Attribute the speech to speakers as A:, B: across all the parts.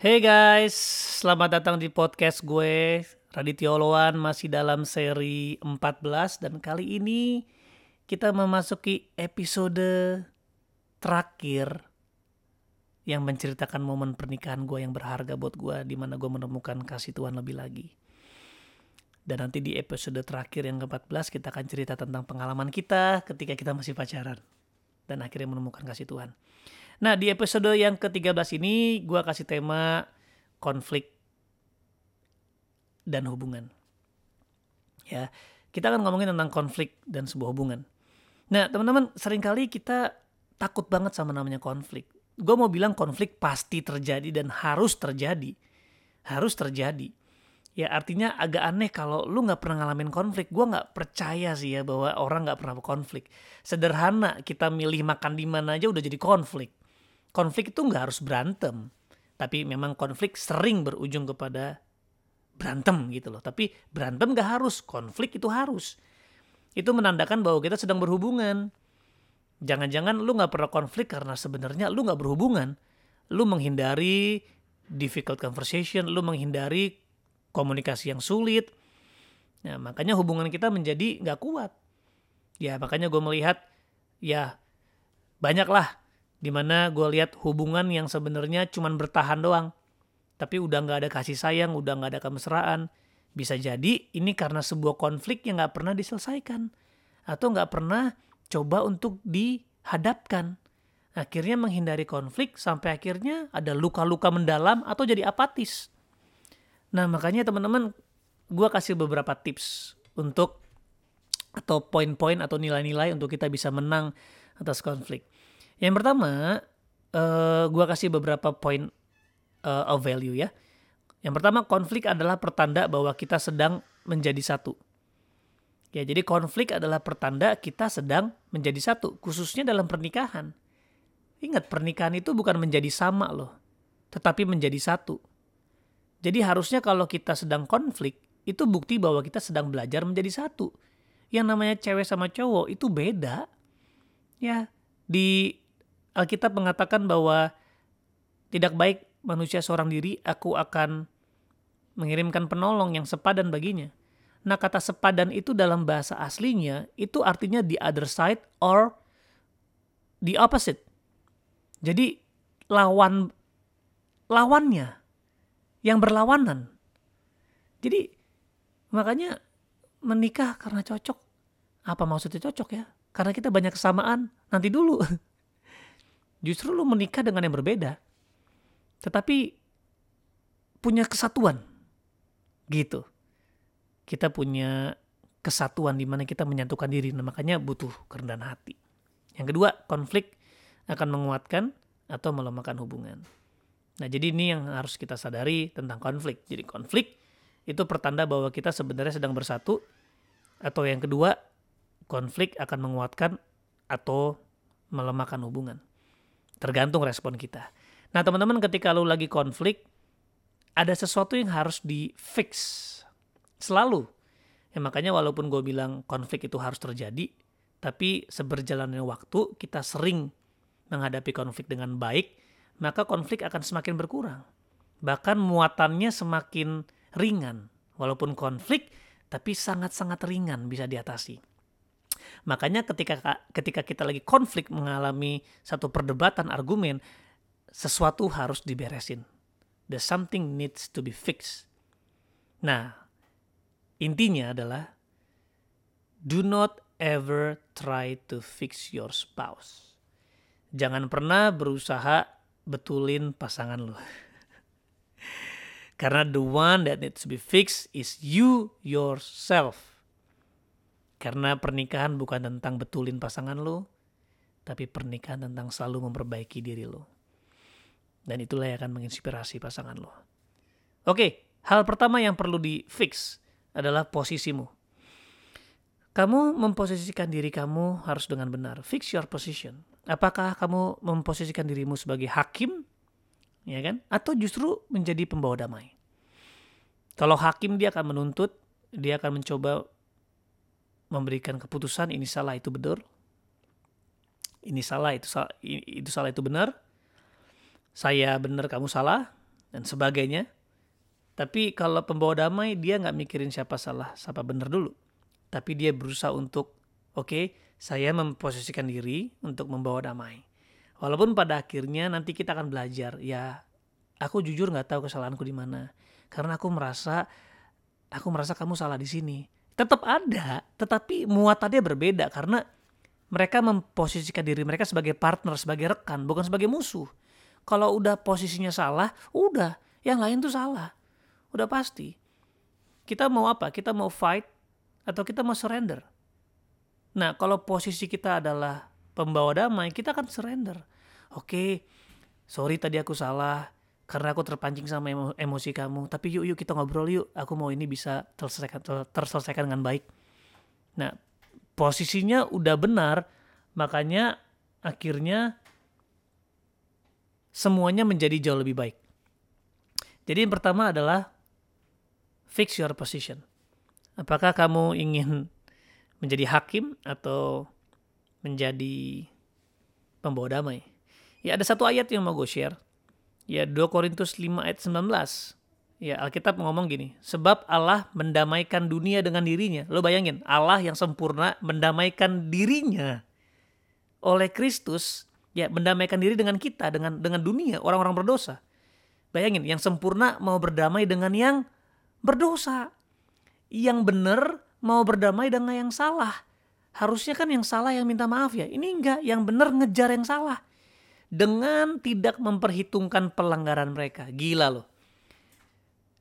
A: Hey guys, selamat datang di podcast gue Raditya Oloan masih dalam seri 14 dan kali ini kita memasuki episode terakhir yang menceritakan momen pernikahan gue yang berharga buat gue di mana gue menemukan kasih Tuhan lebih lagi. Dan nanti di episode terakhir yang ke-14 kita akan cerita tentang pengalaman kita ketika kita masih pacaran dan akhirnya menemukan kasih Tuhan. Nah, di episode yang ke-13 ini gue kasih tema konflik dan hubungan. Ya, kita akan ngomongin tentang konflik dan sebuah hubungan. Nah, teman-teman, sering kali kita takut banget sama namanya konflik. Gue mau bilang konflik pasti terjadi dan harus terjadi. Harus terjadi. Ya artinya agak aneh kalau lu gak pernah ngalamin konflik. Gue gak percaya sih ya bahwa orang gak pernah konflik. Sederhana kita milih makan di mana aja udah jadi konflik konflik itu nggak harus berantem tapi memang konflik sering berujung kepada berantem gitu loh. Tapi berantem nggak harus konflik itu harus. Itu menandakan bahwa kita sedang berhubungan. Jangan-jangan lu nggak pernah konflik karena sebenarnya lu nggak berhubungan. Lu menghindari difficult conversation lu menghindari komunikasi yang sulit. Nah makanya hubungan kita menjadi nggak kuat. Ya makanya gue melihat ya banyaklah Di mana gue lihat hubungan yang sebenarnya cuman bertahan doang. Tapi udah gak ada kasih sayang, udah gak ada kemesraan. Bisa jadi ini karena sebuah konflik yang gak pernah diselesaikan. Atau gak pernah coba untuk dihadapkan. Akhirnya menghindari konflik sampai akhirnya ada luka-luka mendalam atau jadi apatis. Nah makanya teman-teman gue kasih beberapa tips untuk atau poin-poin atau nilai-nilai untuk kita bisa menang atas konflik. Yang pertama, uh, eh, gue kasih beberapa poin uh, of value ya. Yang pertama, konflik adalah pertanda bahwa kita sedang menjadi satu. Ya, jadi konflik adalah pertanda kita sedang menjadi satu, khususnya dalam pernikahan. Ingat, pernikahan itu bukan menjadi sama loh, tetapi menjadi satu. Jadi harusnya kalau kita sedang konflik, itu bukti bahwa kita sedang belajar menjadi satu. Yang namanya cewek sama cowok itu beda. Ya, di Alkitab mengatakan bahwa tidak baik manusia seorang diri, aku akan mengirimkan penolong yang sepadan baginya. Nah kata sepadan itu dalam bahasa aslinya itu artinya the other side or the opposite. Jadi lawan lawannya yang berlawanan. Jadi makanya menikah karena cocok. Apa maksudnya cocok ya? Karena kita banyak kesamaan. Nanti dulu. Justru lu menikah dengan yang berbeda. Tetapi punya kesatuan. Gitu. Kita punya kesatuan di mana kita menyatukan diri. Nah, makanya butuh kerendahan hati. Yang kedua, konflik akan menguatkan atau melemahkan hubungan. Nah, jadi ini yang harus kita sadari tentang konflik. Jadi konflik itu pertanda bahwa kita sebenarnya sedang bersatu. Atau yang kedua, konflik akan menguatkan atau melemahkan hubungan. Tergantung respon kita. Nah teman-teman ketika lu lagi konflik, ada sesuatu yang harus di fix. Selalu. Ya makanya walaupun gue bilang konflik itu harus terjadi, tapi seberjalannya waktu kita sering menghadapi konflik dengan baik, maka konflik akan semakin berkurang. Bahkan muatannya semakin ringan. Walaupun konflik, tapi sangat-sangat ringan bisa diatasi. Makanya ketika ketika kita lagi konflik mengalami satu perdebatan argumen, sesuatu harus diberesin. The something needs to be fixed. Nah, intinya adalah do not ever try to fix your spouse. Jangan pernah berusaha betulin pasangan lo. Karena the one that needs to be fixed is you yourself. Karena pernikahan bukan tentang betulin pasangan lo, tapi pernikahan tentang selalu memperbaiki diri lo. Dan itulah yang akan menginspirasi pasangan lo. Oke, hal pertama yang perlu di fix adalah posisimu. Kamu memposisikan diri kamu harus dengan benar. Fix your position. Apakah kamu memposisikan dirimu sebagai hakim, ya kan? Atau justru menjadi pembawa damai? Kalau hakim dia akan menuntut, dia akan mencoba memberikan keputusan ini salah itu benar ini salah itu salah itu salah itu benar saya benar kamu salah dan sebagainya. Tapi kalau pembawa damai dia nggak mikirin siapa salah, siapa benar dulu. Tapi dia berusaha untuk, oke, okay, saya memposisikan diri untuk membawa damai. Walaupun pada akhirnya nanti kita akan belajar, ya aku jujur nggak tahu kesalahanku di mana. Karena aku merasa, aku merasa kamu salah di sini. Tetap ada, tetapi muatannya berbeda karena mereka memposisikan diri mereka sebagai partner, sebagai rekan, bukan sebagai musuh. Kalau udah posisinya salah, udah, yang lain tuh salah. Udah pasti. Kita mau apa? Kita mau fight atau kita mau surrender? Nah, kalau posisi kita adalah pembawa damai, kita akan surrender. Oke, sorry tadi aku salah karena aku terpancing sama emo emosi kamu. Tapi yuk yuk kita ngobrol yuk. Aku mau ini bisa terselesaikan terselesaikan dengan baik. Nah, posisinya udah benar, makanya akhirnya semuanya menjadi jauh lebih baik. Jadi yang pertama adalah fix your position. Apakah kamu ingin menjadi hakim atau menjadi pembawa damai? Ya ada satu ayat yang mau gue share. Ya 2 Korintus 5 ayat 19. Ya Alkitab ngomong gini, sebab Allah mendamaikan dunia dengan dirinya. Lo bayangin, Allah yang sempurna mendamaikan dirinya oleh Kristus, ya mendamaikan diri dengan kita, dengan dengan dunia, orang-orang berdosa. Bayangin, yang sempurna mau berdamai dengan yang berdosa. Yang benar mau berdamai dengan yang salah. Harusnya kan yang salah yang minta maaf ya. Ini enggak, yang benar ngejar yang salah. Dengan tidak memperhitungkan pelanggaran mereka. Gila loh.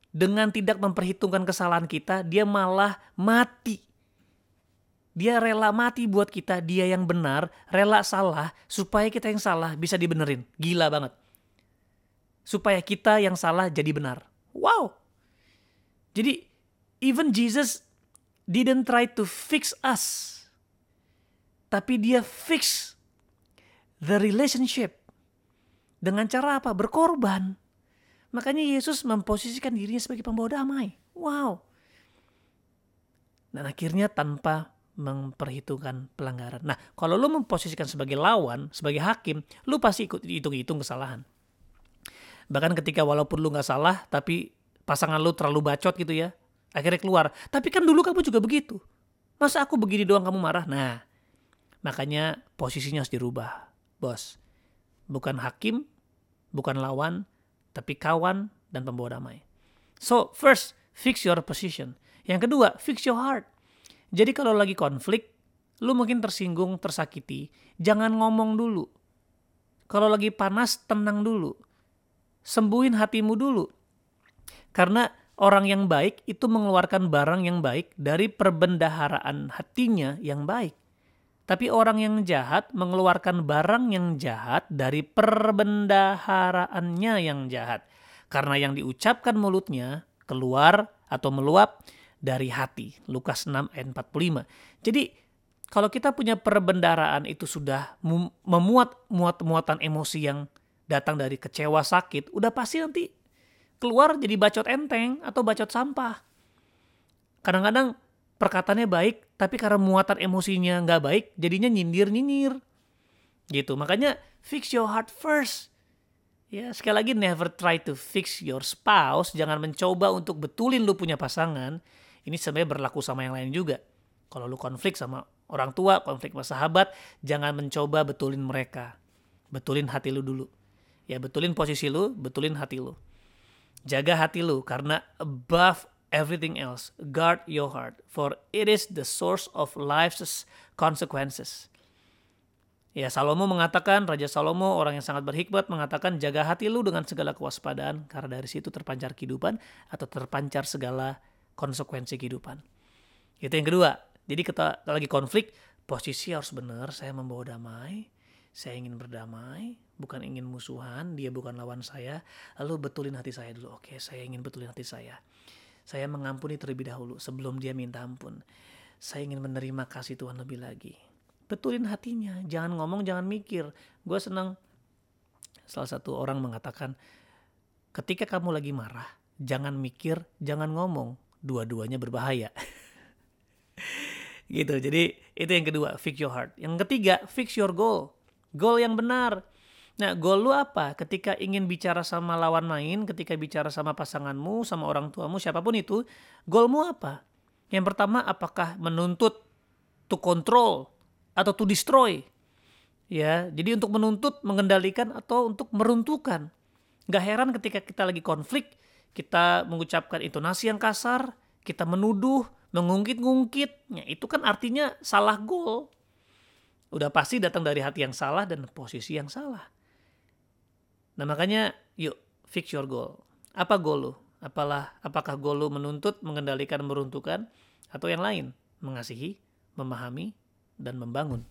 A: Dengan tidak memperhitungkan kesalahan kita, dia malah mati. Dia rela mati buat kita, dia yang benar, rela salah, supaya kita yang salah bisa dibenerin. Gila banget. Supaya kita yang salah jadi benar. Wow, jadi even Jesus didn't try to fix us. Tapi dia fix the relationship. Dengan cara apa? Berkorban. Makanya Yesus memposisikan dirinya sebagai pembawa damai. Wow. Dan akhirnya tanpa memperhitungkan pelanggaran. Nah, kalau lu memposisikan sebagai lawan, sebagai hakim, lu pasti ikut hitung-hitung kesalahan. Bahkan ketika walaupun lu gak salah, tapi pasangan lu terlalu bacot gitu ya. Akhirnya keluar. Tapi kan dulu kamu juga begitu. Masa aku begini doang kamu marah? Nah, makanya posisinya harus dirubah, bos. Bukan hakim, bukan lawan, tapi kawan dan pembawa damai. So, first, fix your position. Yang kedua, fix your heart. Jadi kalau lagi konflik, lu mungkin tersinggung, tersakiti, jangan ngomong dulu. Kalau lagi panas, tenang dulu. Sembuhin hatimu dulu. Karena orang yang baik itu mengeluarkan barang yang baik dari perbendaharaan hatinya yang baik. Tapi orang yang jahat mengeluarkan barang yang jahat dari perbendaharaannya yang jahat. Karena yang diucapkan mulutnya keluar atau meluap dari hati. Lukas 6 ayat 45. Jadi kalau kita punya perbendaharaan itu sudah memuat muat-muatan emosi yang datang dari kecewa sakit, udah pasti nanti keluar jadi bacot enteng atau bacot sampah. Kadang-kadang perkataannya baik, tapi karena muatan emosinya nggak baik, jadinya nyindir-nyindir. Gitu, makanya fix your heart first. Ya, sekali lagi never try to fix your spouse. Jangan mencoba untuk betulin lu punya pasangan. Ini sebenarnya berlaku sama yang lain juga. Kalau lu konflik sama orang tua, konflik sama sahabat, jangan mencoba betulin mereka. Betulin hati lu dulu. Ya, betulin posisi lu, betulin hati lu. Jaga hati lu karena above everything else, guard your heart, for it is the source of life's consequences. Ya, Salomo mengatakan, Raja Salomo, orang yang sangat berhikmat, mengatakan, jaga hati lu dengan segala kewaspadaan, karena dari situ terpancar kehidupan atau terpancar segala konsekuensi kehidupan. Itu yang kedua. Jadi kita lagi konflik, posisi harus benar, saya membawa damai, saya ingin berdamai, bukan ingin musuhan, dia bukan lawan saya. Lalu betulin hati saya dulu. Oke, saya ingin betulin hati saya. Saya mengampuni terlebih dahulu sebelum dia minta ampun. Saya ingin menerima kasih Tuhan lebih lagi. Betulin hatinya, jangan ngomong, jangan mikir. Gue senang salah satu orang mengatakan, ketika kamu lagi marah, jangan mikir, jangan ngomong. Dua-duanya berbahaya. gitu, jadi itu yang kedua, fix your heart. Yang ketiga, fix your goal Goal yang benar. Nah, goal lu apa? Ketika ingin bicara sama lawan main, ketika bicara sama pasanganmu, sama orang tuamu, siapa pun itu, goalmu apa? Yang pertama, apakah menuntut to control atau to destroy? Ya, jadi untuk menuntut, mengendalikan atau untuk meruntuhkan. Gak heran ketika kita lagi konflik, kita mengucapkan intonasi yang kasar, kita menuduh, mengungkit-ngungkit. Ya, itu kan artinya salah goal. Udah pasti datang dari hati yang salah dan posisi yang salah. Nah makanya yuk fix your goal. Apa goal lu? Apalah, apakah goal lu menuntut, mengendalikan, meruntuhkan, atau yang lain? Mengasihi, memahami, dan membangun.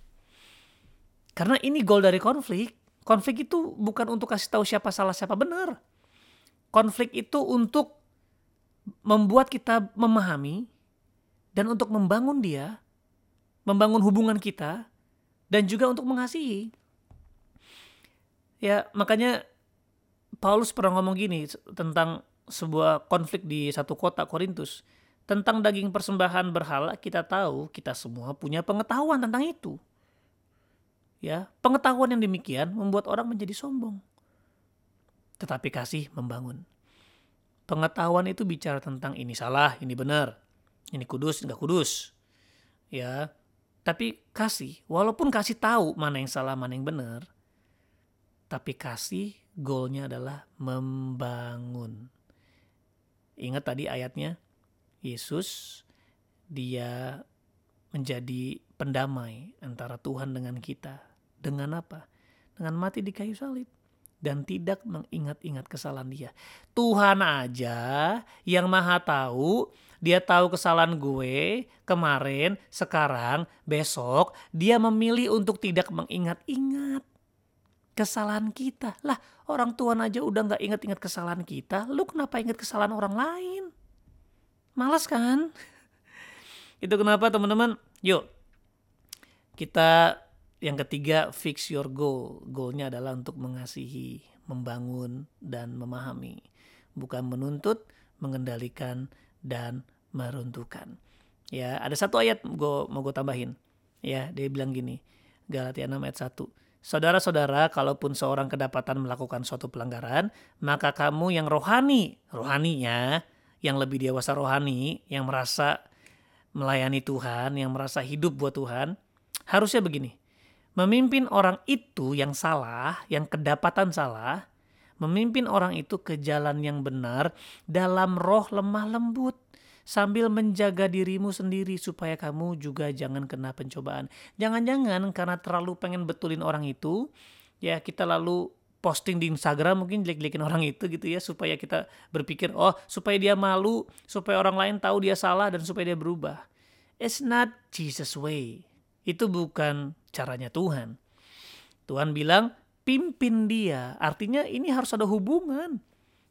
A: Karena ini goal dari konflik. Konflik itu bukan untuk kasih tahu siapa salah, siapa benar. Konflik itu untuk membuat kita memahami dan untuk membangun dia, membangun hubungan kita, dan juga untuk mengasihi. Ya, makanya Paulus pernah ngomong gini tentang sebuah konflik di satu kota Korintus. Tentang daging persembahan berhala kita tahu kita semua punya pengetahuan tentang itu. Ya, pengetahuan yang demikian membuat orang menjadi sombong. Tetapi kasih membangun. Pengetahuan itu bicara tentang ini salah, ini benar, ini kudus, enggak kudus. Ya, tapi kasih, walaupun kasih tahu mana yang salah, mana yang benar, tapi kasih goalnya adalah membangun. Ingat tadi ayatnya, Yesus dia menjadi pendamai antara Tuhan dengan kita. Dengan apa? Dengan mati di kayu salib dan tidak mengingat-ingat kesalahan dia. Tuhan aja yang maha tahu, dia tahu kesalahan gue kemarin, sekarang, besok, dia memilih untuk tidak mengingat-ingat kesalahan kita. Lah orang Tuhan aja udah gak ingat-ingat kesalahan kita, lu kenapa ingat kesalahan orang lain? Malas kan? Itu kenapa teman-teman? Yuk, kita yang ketiga fix your goal. Goalnya adalah untuk mengasihi, membangun, dan memahami. Bukan menuntut, mengendalikan, dan meruntuhkan. Ya, ada satu ayat gue mau gue tambahin. Ya, dia bilang gini. Galatia 6 ayat 1 Saudara-saudara, kalaupun seorang kedapatan melakukan suatu pelanggaran, maka kamu yang rohani, rohaninya, yang lebih dewasa rohani, yang merasa melayani Tuhan, yang merasa hidup buat Tuhan, harusnya begini. Memimpin orang itu yang salah, yang kedapatan salah, memimpin orang itu ke jalan yang benar dalam roh lemah lembut sambil menjaga dirimu sendiri supaya kamu juga jangan kena pencobaan. Jangan-jangan karena terlalu pengen betulin orang itu, ya kita lalu posting di Instagram mungkin jelek-jelekin orang itu gitu ya supaya kita berpikir oh supaya dia malu, supaya orang lain tahu dia salah dan supaya dia berubah. It's not Jesus way. Itu bukan caranya Tuhan. Tuhan bilang pimpin dia. Artinya ini harus ada hubungan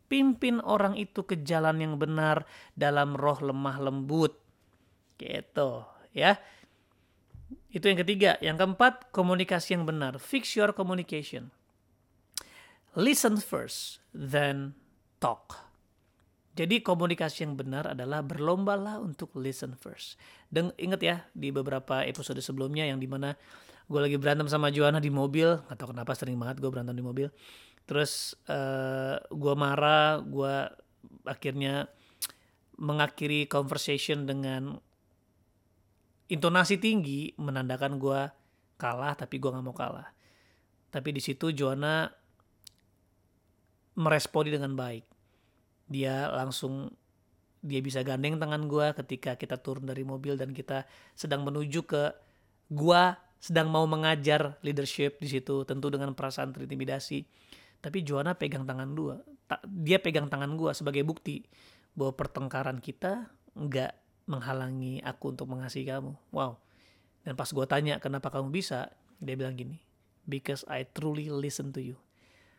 A: pimpin orang itu ke jalan yang benar dalam roh lemah lembut. Gitu, ya. Itu yang ketiga. Yang keempat, komunikasi yang benar. Fix your communication. Listen first, then talk. Jadi komunikasi yang benar adalah berlombalah untuk listen first. Dan ingat ya di beberapa episode sebelumnya yang di mana gue lagi berantem sama Joanna di mobil, tahu kenapa sering banget gue berantem di mobil terus uh, eh, gue marah gue akhirnya mengakhiri conversation dengan intonasi tinggi menandakan gue kalah tapi gue nggak mau kalah. Tapi di situ Joanna meresponi dengan baik. Dia langsung dia bisa gandeng tangan gue ketika kita turun dari mobil dan kita sedang menuju ke gue sedang mau mengajar leadership di situ tentu dengan perasaan terintimidasi tapi Joanna pegang tangan dua dia pegang tangan gue sebagai bukti bahwa pertengkaran kita nggak menghalangi aku untuk mengasihi kamu. Wow. Dan pas gue tanya kenapa kamu bisa? Dia bilang gini because I truly listen to you.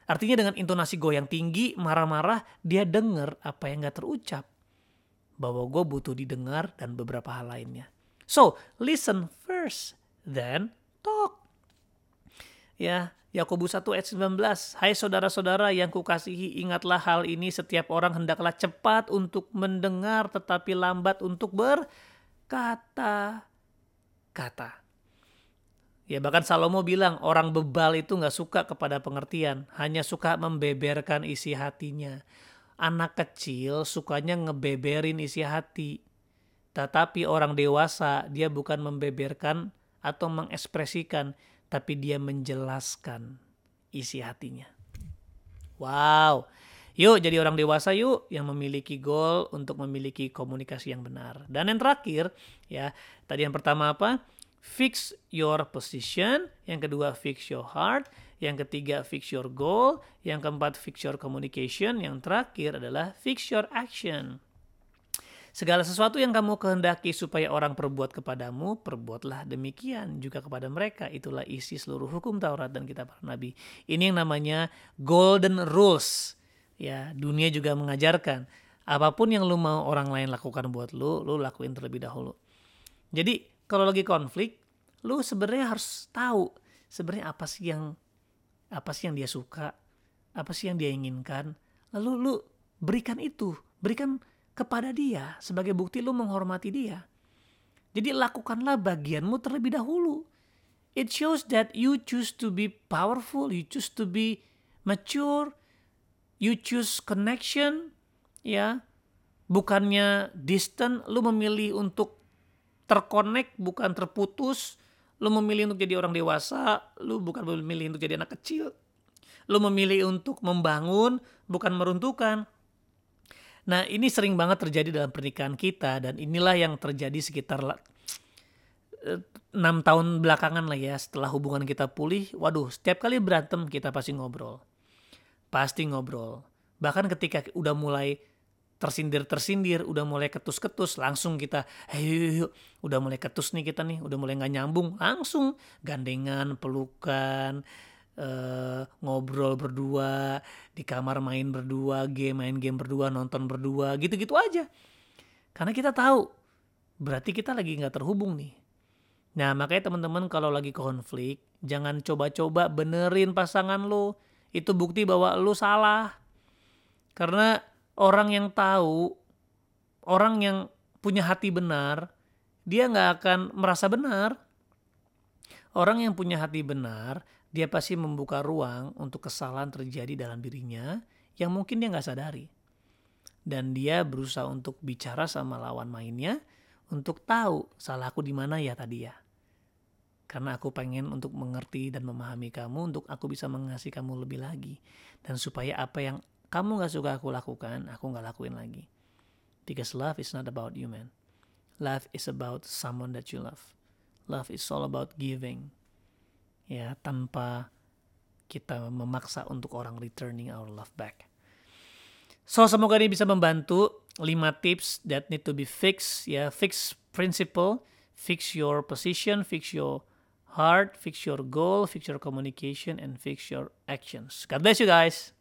A: Artinya dengan intonasi gue yang tinggi marah-marah dia denger apa yang gak terucap. Bahwa gue butuh didengar dan beberapa hal lainnya. So listen first then talk ya Yakobus 1 ayat 19. Hai saudara-saudara yang kukasihi, ingatlah hal ini setiap orang hendaklah cepat untuk mendengar tetapi lambat untuk berkata-kata. Ya bahkan Salomo bilang orang bebal itu nggak suka kepada pengertian, hanya suka membeberkan isi hatinya. Anak kecil sukanya ngebeberin isi hati. Tetapi orang dewasa dia bukan membeberkan atau mengekspresikan, tapi dia menjelaskan isi hatinya. Wow, Yuk jadi orang dewasa yuk yang memiliki goal untuk memiliki komunikasi yang benar. Dan yang terakhir ya, tadi yang pertama apa? Fix your position, yang kedua fix your heart, yang ketiga fix your goal, yang keempat fix your communication, yang terakhir adalah fix your action. Segala sesuatu yang kamu kehendaki supaya orang perbuat kepadamu, perbuatlah demikian juga kepada mereka. Itulah isi seluruh hukum Taurat dan kitab para nabi. Ini yang namanya golden rules ya dunia juga mengajarkan apa pun yang lu mau orang lain lakukan buat lu lu lakuin terlebih dahulu jadi kalau lagi konflik lu sebenarnya harus tahu sebenarnya apa sih yang apa sih yang dia suka apa sih yang dia inginkan lalu lu berikan itu berikan kepada dia sebagai bukti lu menghormati dia. Jadi lakukanlah bagianmu terlebih dahulu. It shows that you choose to be powerful you choose to be mature you choose connection ya. Bukannya distant lu memilih untuk terkonek bukan terputus. Lu memilih untuk jadi orang dewasa lu bukan memilih untuk jadi anak kecil. Lu memilih untuk membangun bukan meruntuhkan nah ini sering banget terjadi dalam pernikahan kita dan inilah yang terjadi sekitar eh, enam tahun belakangan lah ya setelah hubungan kita pulih. Waduh setiap kali berantem kita pasti ngobrol. Pasti ngobrol. Bahkan ketika udah mulai tersindir-tersindir, udah mulai ketus-ketus, langsung kita, hey, yuk, yuk, udah mulai ketus nih kita nih, udah mulai nggak nyambung, langsung gandengan, pelukan, uh, ngobrol berdua, di kamar main berdua, game main game berdua, nonton berdua, gitu-gitu aja. Karena kita tahu, berarti kita lagi nggak terhubung nih. Nah makanya teman-teman kalau lagi konflik, jangan coba-coba benerin pasangan lo itu bukti bahwa lu salah. Karena orang yang tahu, orang yang punya hati benar, dia nggak akan merasa benar. Orang yang punya hati benar, dia pasti membuka ruang untuk kesalahan terjadi dalam dirinya yang mungkin dia nggak sadari. Dan dia berusaha untuk bicara sama lawan mainnya untuk tahu salahku di mana ya tadi ya. Karena aku pengen untuk mengerti dan memahami kamu untuk aku bisa mengasihi kamu lebih lagi. Dan supaya apa yang kamu gak suka aku lakukan, aku gak lakuin lagi. Because love is not about you, man. Love is about someone that you love. Love is all about giving. Ya, tanpa kita memaksa untuk orang returning our love back. So, semoga ini bisa membantu 5 tips that need to be fixed. Ya, fix principle, fix your position, fix your heart, fix your goal, fix your communication, and fix your actions. God bless you guys.